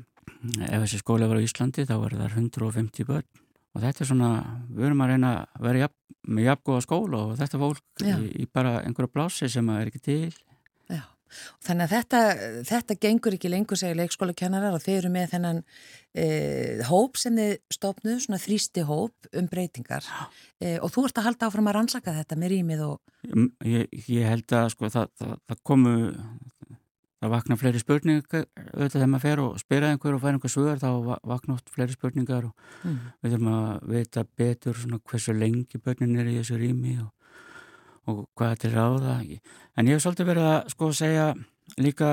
ef þessi skóla var á Íslandi þá var það 150 börn. Og þetta er svona, við erum að reyna að vera jafn, með jafngóða skóla og þetta fólk í, í bara einhverju plási sem er ekki til. Þannig að þetta, þetta gengur ekki lengur, segir leikskólakennarar og þeir eru með þennan e, hóp sem þið stopnuð, svona þrýsti hóp um breytingar. E, og þú ert að halda áfram að rannsaka þetta með rýmið og Mm, ég, ég held að sko það, það, það komu það vakna fleiri spurningar auðvitað þegar maður fer og spyrir einhver og fær einhver svör þá va- vakna oft fleiri spurningar og mm, við þurfum að vita betur svona hversu lengi börnin er í þessu rými og, og hvað er til ráða. En ég hef svolítið verið að sko segja líka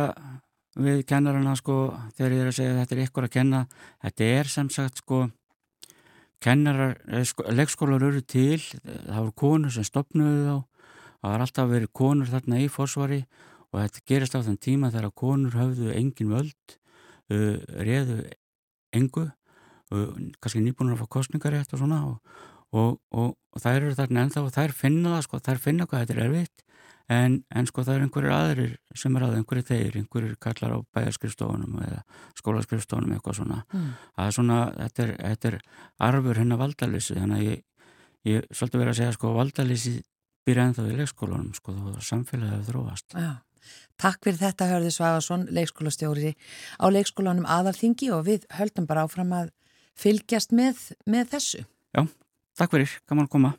við kennarana sko þegar ég er að segja að þetta er ykkur að kenna. Þetta er sem sagt sko kennarar, eh, sko, leikskólar eru til, það voru konur sem stopnuðu þá, það var alltaf verið konur þarna í forsvari og þetta gerist á þann tíma þegar konur höfðu engin völd uh, reðu engu og kannski nýbúinur að fá kostningarétt og svona og, og, og, og þær eru þarna ennþá og þær finna það sko, þær finna hvað þetta er erfitt en, en sko það er einhverjir aðrir sem er að einhverjir þeir, einhverjir kallar á bæjarskrifstofunum eða skólaskrifstofunum eitthvað svona, Mm. það er svona þetta er, þetta er arfur hennar valdalyssi þannig að ég, ég svolítið verið að segja sko valdalyssi býr ennþá í leikskólanum sko þá samfélagið hefur þróast Já. Takk fyrir þetta Hörði Svavarsson, leikskólastjóri á leikskólanum aðalþingi og við höldum bara áfram að fylgjast með, með þessu. Takk fyrir, gaman að koma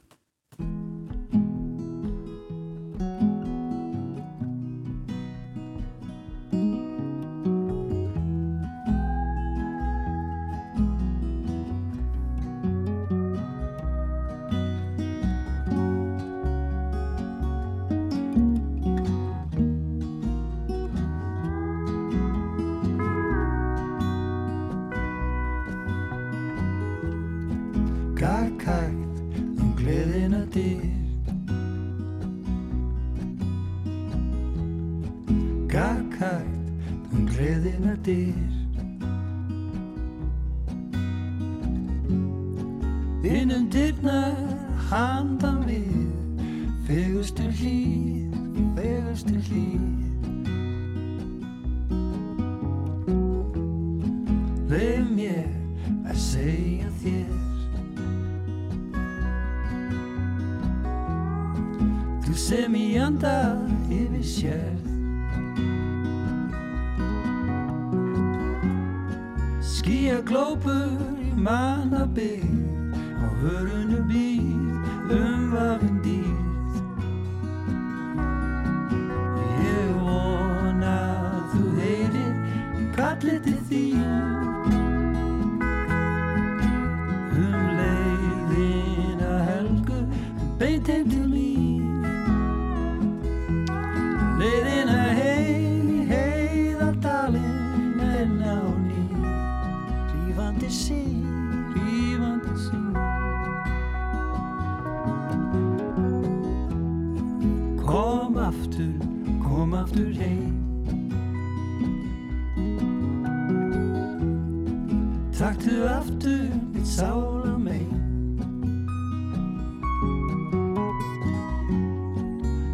Taktu aftur mitt sála megin.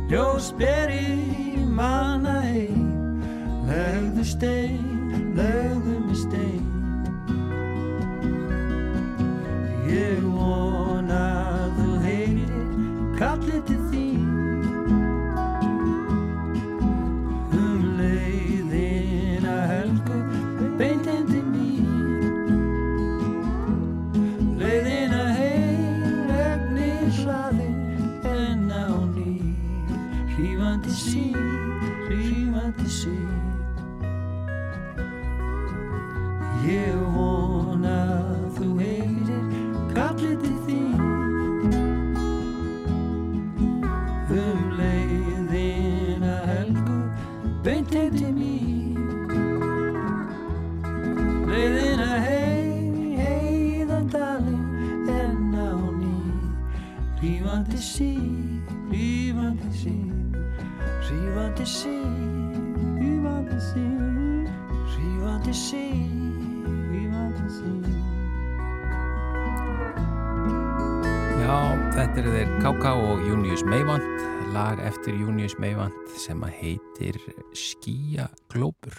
Ljós beri manna heim Legðu stein, legðu Sín, rífandi sín, rífandi sín, rífandi sín, rífandi sín, rífandi sín. Já, þetta eru þeir K.K. og Június Meivand, lag eftir Június Meivand sem að heitir Skía Glópur.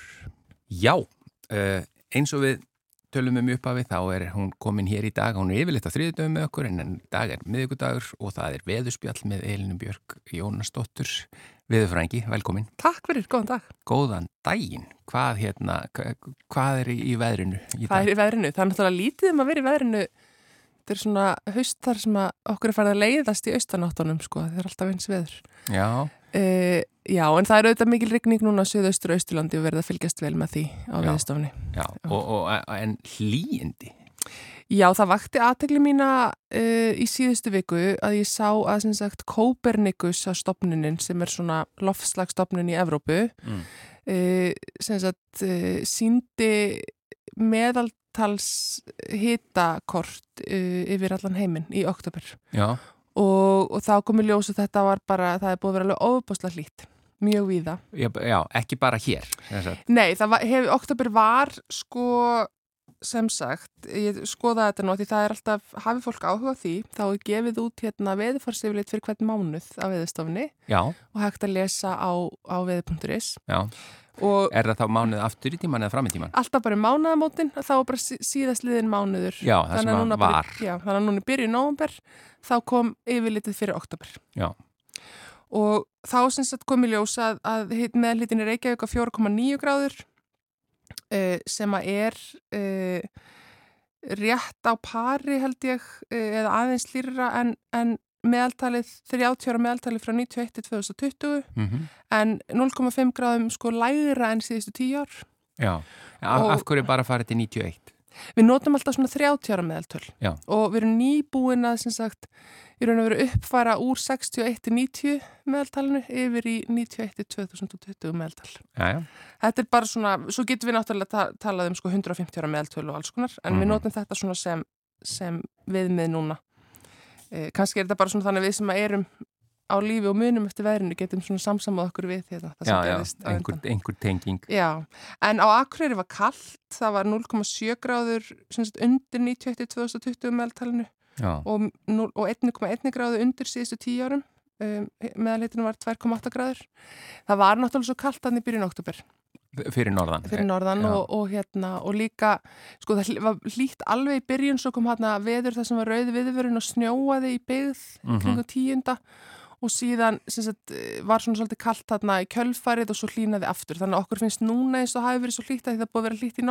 Já, uh, eins og við tölum um upphafi þá er hún komin hér í dag, hún er yfirleitt á þriðdöfum með okkur en í dag er miðugudagur og það er veðurspjall með Elinu Björg Jónasdóttur. Veðurfrængi, velkomin. Takk fyrir, góðan dag. Góðan daginn. Hvað, hérna, hva- hvað er í, veðrinu í Hvað dag? er í veðrinu? Það er náttúrulega lítið um að vera í veðrinu. Þetta er svona haust þar sem okkur er farið að leiðast í austanáttunum, sko. Það er alltaf eins veður. Já, Uh, já, en það er auðvitað mikil rigning núna á Suðaustur og Austurlandi og verða að fylgjast vel með því á Já. veðstofni. já, og, og, en hlýindi. Já, það vakti aðtegli mína uh, í síðustu viku að ég sá að sem sagt Copernicus á stopnunin sem er svona loftslagstopnun í Evrópu Mm. uh, sem sagt uh, síndi meðaltals hitakort yfir allan heiminn í oktober Já, og, og þá komi ljós að þetta var bara, það er búið að vera alveg ofubáslega hlýtt, mjög víða. já, já, ekki bara hér. Nei, það var, hef, oktober var sko sem sagt, ég skoða þetta nú því það er alltaf, hafi fólk áhuga því þá er gefið út hérna veðufarsiflit fyrir hvern mánuð á veðustofni Já, og hægt að lesa á, á veðu.is já. og Er það þá mánuð aftur í tíman eða fram í tíman? alltaf bara mánaðamótin þá bara sí- síðast liðin mánuður Já, Þannig að að bara-. Já, þannig að núna byrju í nóvember þá kom yfirlitið fyrir oktober Já, og þá sem sagt kom í ljós að, að meðalhitin er Reykjavík á 4,9 gráður uh, sem að er uh, rétt á pari held ég uh, eða aðeins lýra en, en meðaltalið, 30 ára meðaltalið frá 91 til 2020 mm en 0,5 gráðum sko lægra en síðustu 10 ár. já. Af, af hverju bara farið til 91? Við notum alltaf svona 30 ára meðaltöl Já. og við erum nýbúin að sem sagt, í raun og veru uppfara úr 61 til 90 meðaltalinu yfir í 91 til 2020 meðaltal. Já. Þetta er bara svona, svo getum við náttúrulega ta talað um sko 150 ára meðaltöl og alls konar, en við Mhm. notum þetta svona sem, sem viðmið núna. Eh, kannski er þetta bara svona þannig við sem erum á lífi og munum eftir veðrinu getum svona samsamað okkur við hérna, Já, já, einhver, einhver tenging. Já, en á Akureyri var kallt, það var 0,7 gráður sagt, undir 91 til 2020 meðaltalinu Já, og, og 1,1 gráðu undir síðustu 10 árum. Um, meðalhitinu var 2,8 gráður. Það var náttúrulega svo kallt í byrjun oktober fyrir norðan. fyrir norðan og, og hérna og líka, sko það var hlýtt alveg í byrjun svo kom hérna veður það sem var rauði viðvörun og snjóaði í byggð Mhm. kringum tíunda og síðan sagt, var svona svolítið kallt þarna í kjölfarið og svo hlýnaði aftur þannig að okkur finnst núna eins og hafi verið svo hlýtt að það búið að vera hlýtt í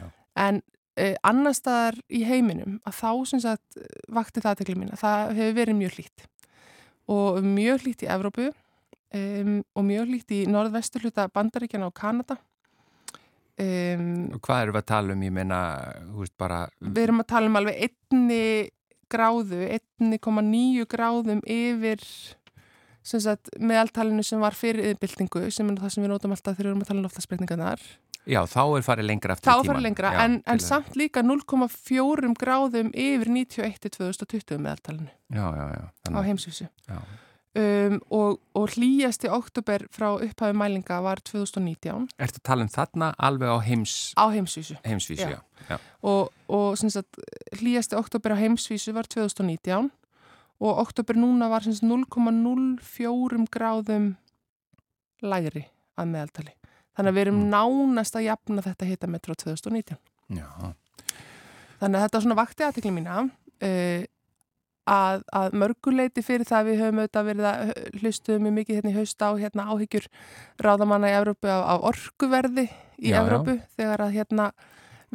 já. en annar staðar í heiminum að þá sem sagt eh, vakti það tekli mín að það hefur verið mjög hlýtt. Og mjög hlýtt í Evrópu um, og mjög hlýtt í norðvestur hluta Bandaríkjana og Kanada. Um, Og Hvað erum við að tala um? Ég meina, þú veist bara... við erum að tala um alveg einni gráðu, 1,9 gráðum yfir sem sagt, meðaltalinu sem var fyrir yfirbyltingu sem er það sem við nótum alltaf þegar við erum að tala um loftlagsbreytingarnar Já, þá er farið lengra aftur þá í tíman. farið lengra, Já, en, en samt líka 0,4 gráðum yfir 91 til 2020 meðaltalinu Já, já, já. á Þannig, heimsvísu já. um, og, og hlýjasti oktober frá upphafi mælinga var 2019 Ertu að tala um þarna alveg á heims, á heimsvísu heimsvísu, Já. já. já. og, og sagt, hlýjasti oktober á heimsvísu var 2019 og oktober núna var sem sagt 0,04 gráðum lægri að meðaltali. Þannig að við erum Mm. nánast að jafna þetta hitametru á 2019. Já, Þannig að þetta svona vakti aðtekli mína uh, að, að mörguleiti fyrir það að við höfum auðvitað verið að hlustuðum mjög mikið hérna í haust á hérna áhyggjur ráðamanna í Evrópu af, af orkuverði í Já, já. Evrópu þegar að hérna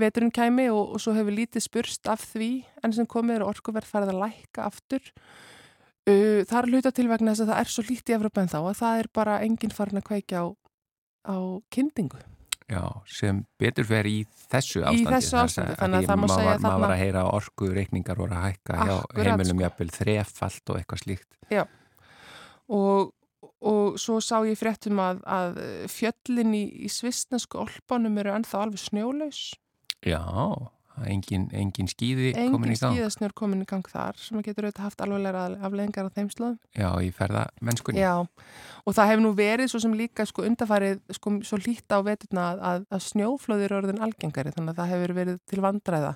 veturinn kæmi og, og svo hefur lítið spurst af því en sem komið er orkuverð farið að lækka aftur. Uh, það er hluta til vegna þess að það er svo lítið í Evrópu en þá að það er bara enginn farin að kveikja á, á kyndingu. já, sem betur fer í þessu Í ástandi. þessu þar ástandi, þannig að það má segja þarna- var að heyra orku reikningar voru að hækka hjá heimilum jafnvel þrefalt og eitthvað slíkt. og, og svo sá ég fréttum að, að fjöllin í, í svistnesku olpanum eru ennþá alveg snjólaus Já, engin, engin skýði komin engin í gang. skíðasnjör komin í gang þar sem að getur auðvitað haft alveglega afleðingar á þeim slóðum. Já, í ferða mennskunni. Já, og það hefur nú verið svo sem líka sko undarfærið sko svo lít á veturna að, að, snjóflóðir eru orðin algengari þannig að það hefur verið til vandræða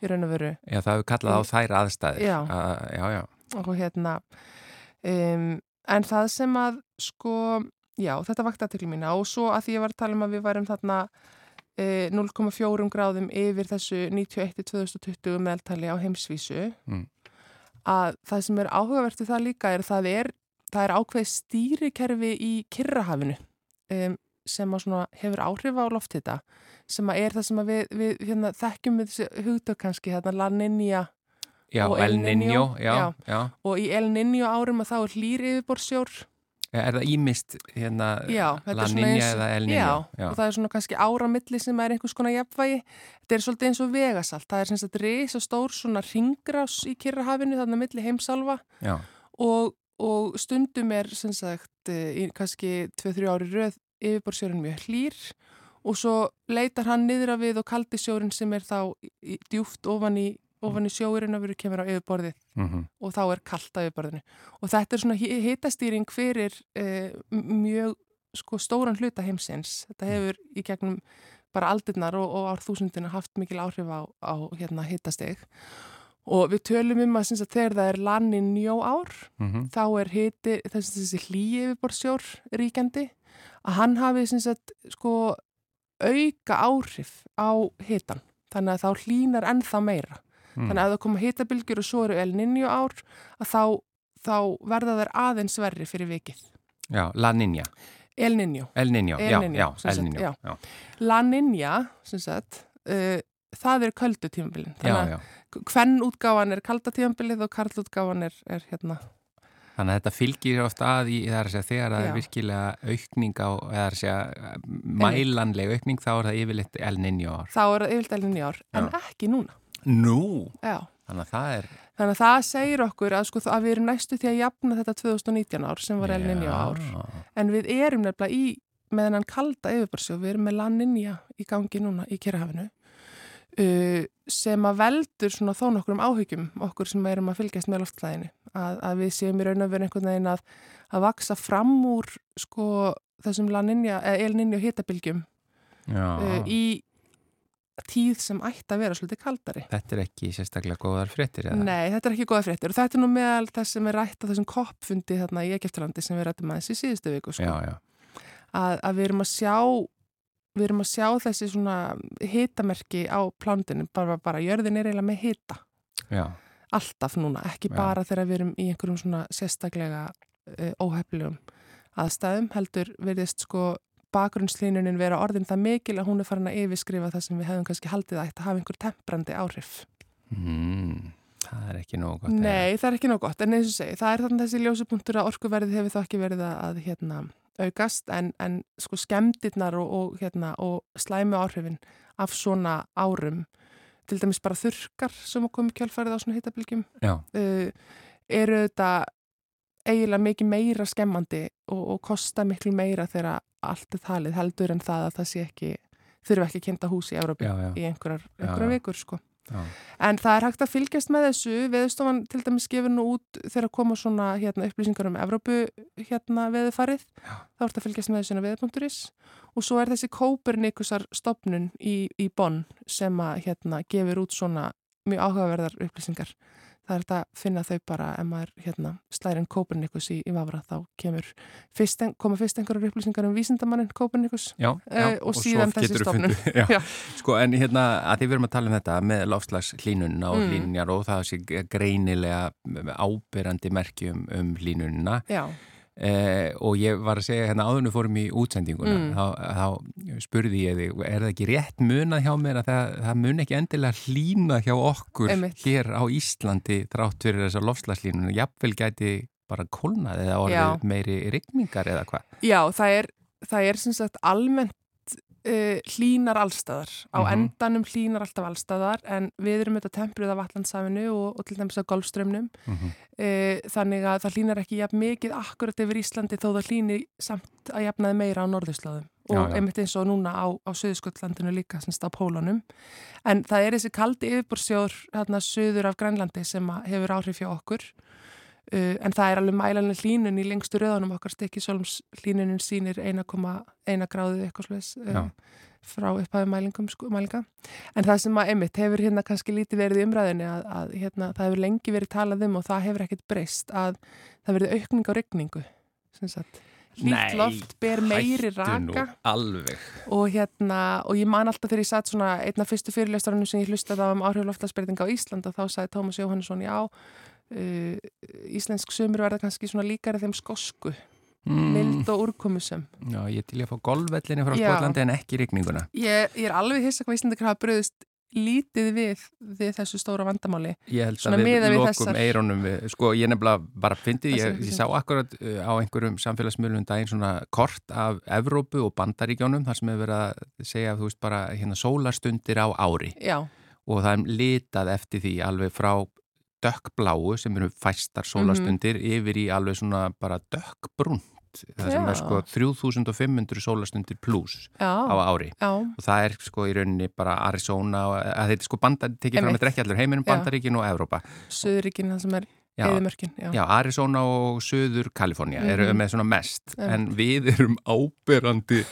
í raun og veru Já, það hefur kallað á þær aðstæðir. Já. Að, já, já. og hérna um, en það sem að sko, já, þetta vakti aðtökli mína og svo að því ég var að tala um að við værum þarna 0,4 gráðum yfir þessu 91-2020 meðaltali á heimsvísu. Mm. að það sem er áhugavert við það líka er það er, það er ákveð stýrikerfi í Kirrahafinu um, sem hefur áhrif á lofthita sem er það sem við, við hérna, þekkjum við þessi hugtök kannski, hérna La Niña Og El Niño, og í El Niño árum að þá er hlýr yfirborsjór Er það ímist hérna Já, þetta La svona Niña eins- eða El Já, Niño? og það er svona kannski ára milli sem er einhvers konar jafnvægi. Þetta er svolítið eins og vegasalt. Það er sem sagt reysa stór svona ringrás í Kirrahafinu þarna milli heimsálfa já. og, og stundum er sem sagt eh, kannski 2-3 ári röð yfirborsjórun mjög hlýr og svo leitar hann niðra við og kaldi sjórin sem er þá djúft ofan í, ofan í sjóurinn að veru kemur á yfirborðið. Mm og þá er kallt á yfirborðinu. Og þetta er svona hi- hitastýring fyrir eh, mjög sko stóran hluta heimsins. Þetta hefur í gegnum bara aldirnar og, og árþúsundina haft mikil áhrif á, á hérna hittasteg og við tölum um að, að þegar það er lannin njó ár Mhm. þá er hiti, þessi, þessi hlýi yfirborðsjór ríkjandi að hann hafi sagt, sko, auka áhrif á hitan þannig að þá hlýnar ennþá meira Mm. þannig að það koma hitabilgjur og svo eru El Niño ár að þá, þá verða þær aðeins verri fyrir vikið. Já, La Niña, El Niño. El Niño, El já, já, sem El sagt, Niño, já. já, La Niña, sem sagt uh, það er köldu tímabilin. Já, þannig að hvern útgáfan er kalda tímabilið og karl útgáfan er, er hérna. Þannig að þetta fylgir ofta að í, það er að segja, þegar það er virkilega aukning á, eða að segja, mælanleg aukning, þá er það yfirleitt El Niño ár. þá er það yfirlt El Niño ár, en Já. ekki núna Nú, Já. þannig að það er... Þannig að það segir okkur að, sko, að við erum næstu því að jafna þetta 2019 ár sem var El Niño ár. En við erum nefnilega í, með hennan kalda yfirbarsjó, við erum með La Niña í gangi núna í Kyrrahafinu uh, sem að veldur svona þó nokkur um áhyggjum okkur sem erum að fylgjast með loftlæðinu. Að, að við séum í raun og veru einhvern veginn að, að vaksa fram úr sko, þessum La Niña, eða El Niño hitabilgjum uh, í tíð sem ætti að vera svolítið kaldari. Þetta er ekki sérstaklega góðar fréttir, eða? Nei, þetta er ekki góða fréttir og þetta er nú meðal þess sem er rætt á þessum koppfundi þarna í Egeftalandi sem við rættum aðeins í síðustu viku sko. Já, já. að, að við erum að sjá við erum að sjá þessi svona hitamerki á plándinu bara, bara jörðin er eiginlega með hita Já, alltaf núna, ekki bara þegar við erum í einhverjum svona sérstaklega uh, óhefnilegum aðstæðum heldur verðist sko bakgrunnslínunin vera orðin það mikil að hún er farin að yfirskrifa það sem við hefum kannski haldið að að hafa einhver temprandi áhrif mm, það er ekki nógu gott. Nei, það er ekki nóg gott, en eins og segi, það er þannig þessi ljósupunktur að orkuverðið hefur þá ekki verið að, hérna, aukast, en, en sko skemmtirnar og, og, hérna, og slæmi áhrifin af svona árum, til dæmis bara þurkar sem að koma kjálfarið á svona hittabilgjum, uh, eru þetta eiginlega mikið meira skemmandi og, og kosta miklu meira þegar allt er talið heldur en það að það sé ekki, þurfa ekki að kynna hús í já. í einhverjar, einhverjar já. vikur, sko. já. En það er hægt að fylgjast með þessu, veðustofan til dæmis gefur nú út þegar koma svona hérna, upplýsingar um Evrópu hérna, veðufarið, Já. þá er þetta að fylgjast með þessu inn á veðupunkturis og svo er þessi Kópernikusar stopnun í, í Bonn sem að hérna, gefur út svona mjög áhugaverðar upplýsingar. Það er þetta að finna þau bara ef maður hérna, slærin Kópernikus í, í vafra þá kemur fyrst, en- koma fyrst einhverjar upplýsingar um vísindamannin Kópernikus. Já, já, Eh, og síðan svo þessi stofnun. (laughs) Sko, en hérna, að því við erum að tala um þetta með lofslagshlínunina og Mm. hlínunjar og það sé greinilega ábyrrandi merki um, um hlínunina Já, eh, og ég var að segja hérna áðurnu fórum í útsendinguna Mm. þá, þá spurði ég þig, er það ekki rétt munað hjá mér að það, það mun ekki endilega hlína hjá okkur Einmitt. hér á Íslandi þrátt fyrir þessar lofslagslínuna, jafnvel gæti bara kólnað eða orðið Já. meiri rigningar eða hvað Já, það er, það er sem sagt almennt uh, hlínar allstaðar. Á Mhm. endanum hlínar alltaf allstaðar en við erum þetta tempruð af Allandsafinu og, og til dæmis af Golfströmmnum. mm -hmm. Uh, þannig að það hlínar ekki jafn mikið akkurat yfir Íslandi þó það hlíni samt að jafnaði meira á norðurslóðum. Já, Og já. einmitt eins og núna á, á Suðurskotlandinu líka, semst á Pólunum. En það er þessi kaldi yfirborsjóður hérna söður af Grænlandi sem hefur áhrif hjá okkur. Uh, en það er alveg mælanlega hlínun í lengstu röðunum okkar stekisólms hlínunin sínir 1,1 gráðu eitthvað uh, Já. frá upphæðu mælingum sko, mælinga. En það sem að einmitt hefur hérna kannski lítið verið umræðinni að, að hérna, það hefur lengi verið talað um og það hefur ekkert breyst að það verið aukning á regningu. Lít loft ber meiri raka alveg og hérna, og ég man alltaf þegar ég satt svona einna fyrstu fyrirlestarunum sem ég hlustaði á um áhrif loftlagsbreytinga á Ísland og þá sagði Tómas Jóhannesson, já uh, íslensk sömur verða kannski svona líkari þeim skosku, mild og úrkomusum. Já, ég til ég að fá golfvellinni frá. Skotlandi en ekki rigninguna. Ég, ég er alveg hissa hvað Íslandikar hafa bröðist lítið við, við þessu stóra vandamáli. Ég held Svona að við lokum þessar- eironum við, sko ég nefnilega bara fyndi, ég, ég sá akkurat uh, á einhverjum samfélagsmiðlum daginn svona kort af Evrópu og Bandaríkjónum þar sem hefur verið að segja, þú veist bara hérna sólarstundir á ári Já, og það er litað eftir því alveg frá dökkbláu sem eru fæstar sólastundir yfir í alveg svona bara dökkbrúnt það sem er sko 3500 sólastundir pluss á ári. Já, og það er sko í rauninni bara Arizona þetta er sko bandar, tekið fram með drekki allur heiminum, Já. Bandaríkin og Evrópa. Suðuríkin það sem er eðimörkin, já. Já, Arizona og Suður Kalifornia eru Mhm. með svona mest Einmitt. en við erum áberandi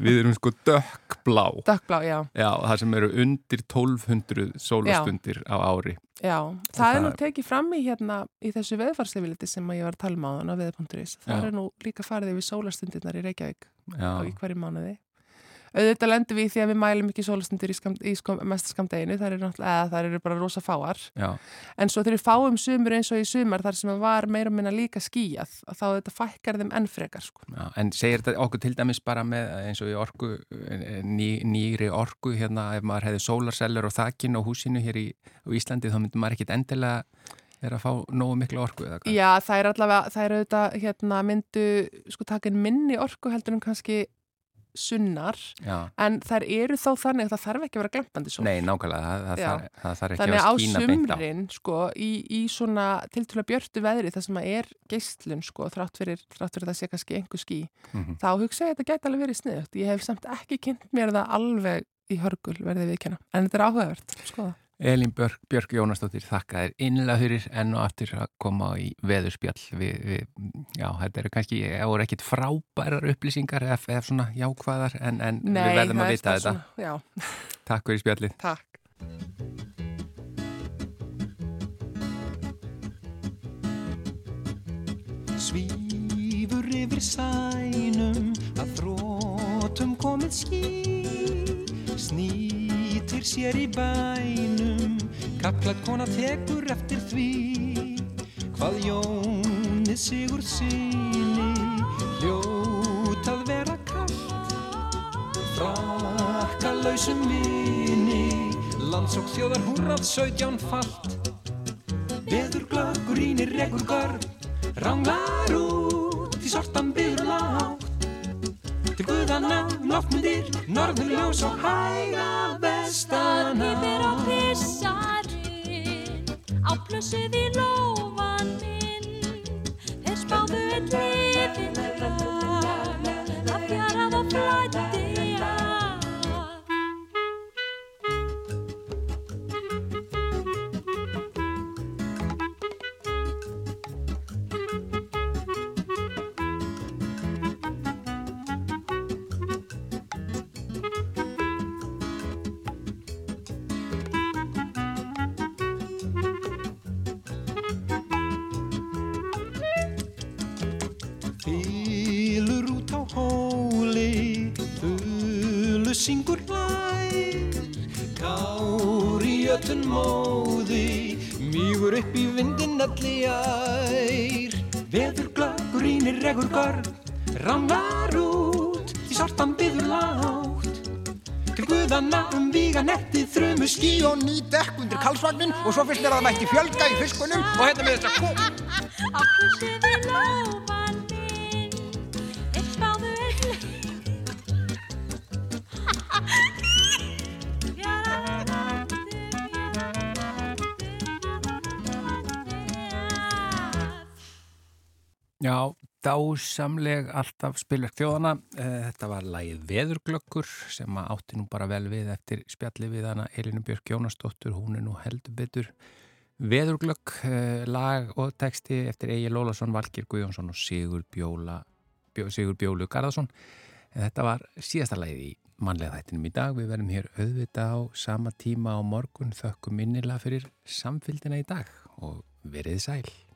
við erum sko dökkblá Dökkblá, já. Já, það sem eru undir 1200 sólastundir á ári Já, það er nú það- tekið fram í hérna í þessu veðfarsleifiliti sem ég var að tala um á þann á veð.is. Það Já. er nú líka farið yfir sólastundirnar í Reykjavík á í hverju mánuði. Auðvitað lendum við því að við mælum ekki sólastundir í, í skam, mesta skamdeginu, það eru það eru bara rosa fáar. já, En svo þegar við fáum sumur eins og í sumar þar sem að var meira og minna líka skýjað, að þá þetta fækkar þeim enn frekar, sko. já En segir þetta okkur til dæmis bara með eins og í orku ný, nýri orku hérna ef maður hefði sólarsellur og þakin og húsinu hér í Íslandi þá myndi maður ekkit endilega vera að fá nógu miklu orku eða hvað Já, það er allavega, það er auðvitað, hérna, myndu, sko, takin minni orku heldur en kannski sunnar, Já, en þær eru þó þannig að það þarf ekki að vera glampandi sól. nei, nákvæmlega það, það, það þarf ekki Þannig að á skína beint á sumrin, sko, í, í svona tiltúlega björtu veðri, það sem að er geislun, sko, þrátt fyrir, þrátt fyrir það sé kannski einhver ský, Mhm. þá hugsa ég að þetta gæti alveg verið sniðugt. Ég hef samt ekki kynnt mér það alveg í hörgul, verðið viðkjanna. En þetta er áhugavert, sko. Elín Björk, Björk Jónasdóttir, þakka þér innlega fyrir enn og aftur að koma í veðurspjall. Við, við, já, þetta eru kannski eru ekkit frábærar upplýsingar ef, ef svona jákvæðar en, en við verðum það að vita þetta. Svona, já, Takk fyrir spjallið. Takk. Svífur yfir sænum að þrótum komið ský Snýtir sér í bænum. Kaplat kona tekur eftir því Hvað Jóni sigur síni Hljót að vera kallt Frakka lausum vini. Landsók þjóðar húrrað sautján fallt Veður glöggur ínir regur görn Ranglar út í sortan byður lágt. Til guðana náttmyndir Norður ljós og hæga Yfir á pissarinn Á plössuð ský skí og ný dekk undir kalsvagnin og svo finnst mér að það mætti fjölga í fiskunum. Og hérna með þess að kó... Á plössuð í lófan minn Þeir spáðu einn Já, dásamleg alltaf spilverk þjóðana. Eh, Þetta var lagið Veðurglöggur sem átti nú bara vel við eftir spjalli við hana Elinu Björk Jónasdóttur, hún er nú heldur betur. Veðurglögg, eh, lag og texti eftir Egil Lólasson, Valgir Guðjónsson og Sigur, Bjóla, Bjó, Sigur Bjólu Garðarsson. Þetta var síðasta lagið í mannlega þættinum í dag. Við verðum hér auðvitað á sama tíma á morgun þökkum innilega fyrir samfylgdina í dag og verið sæl.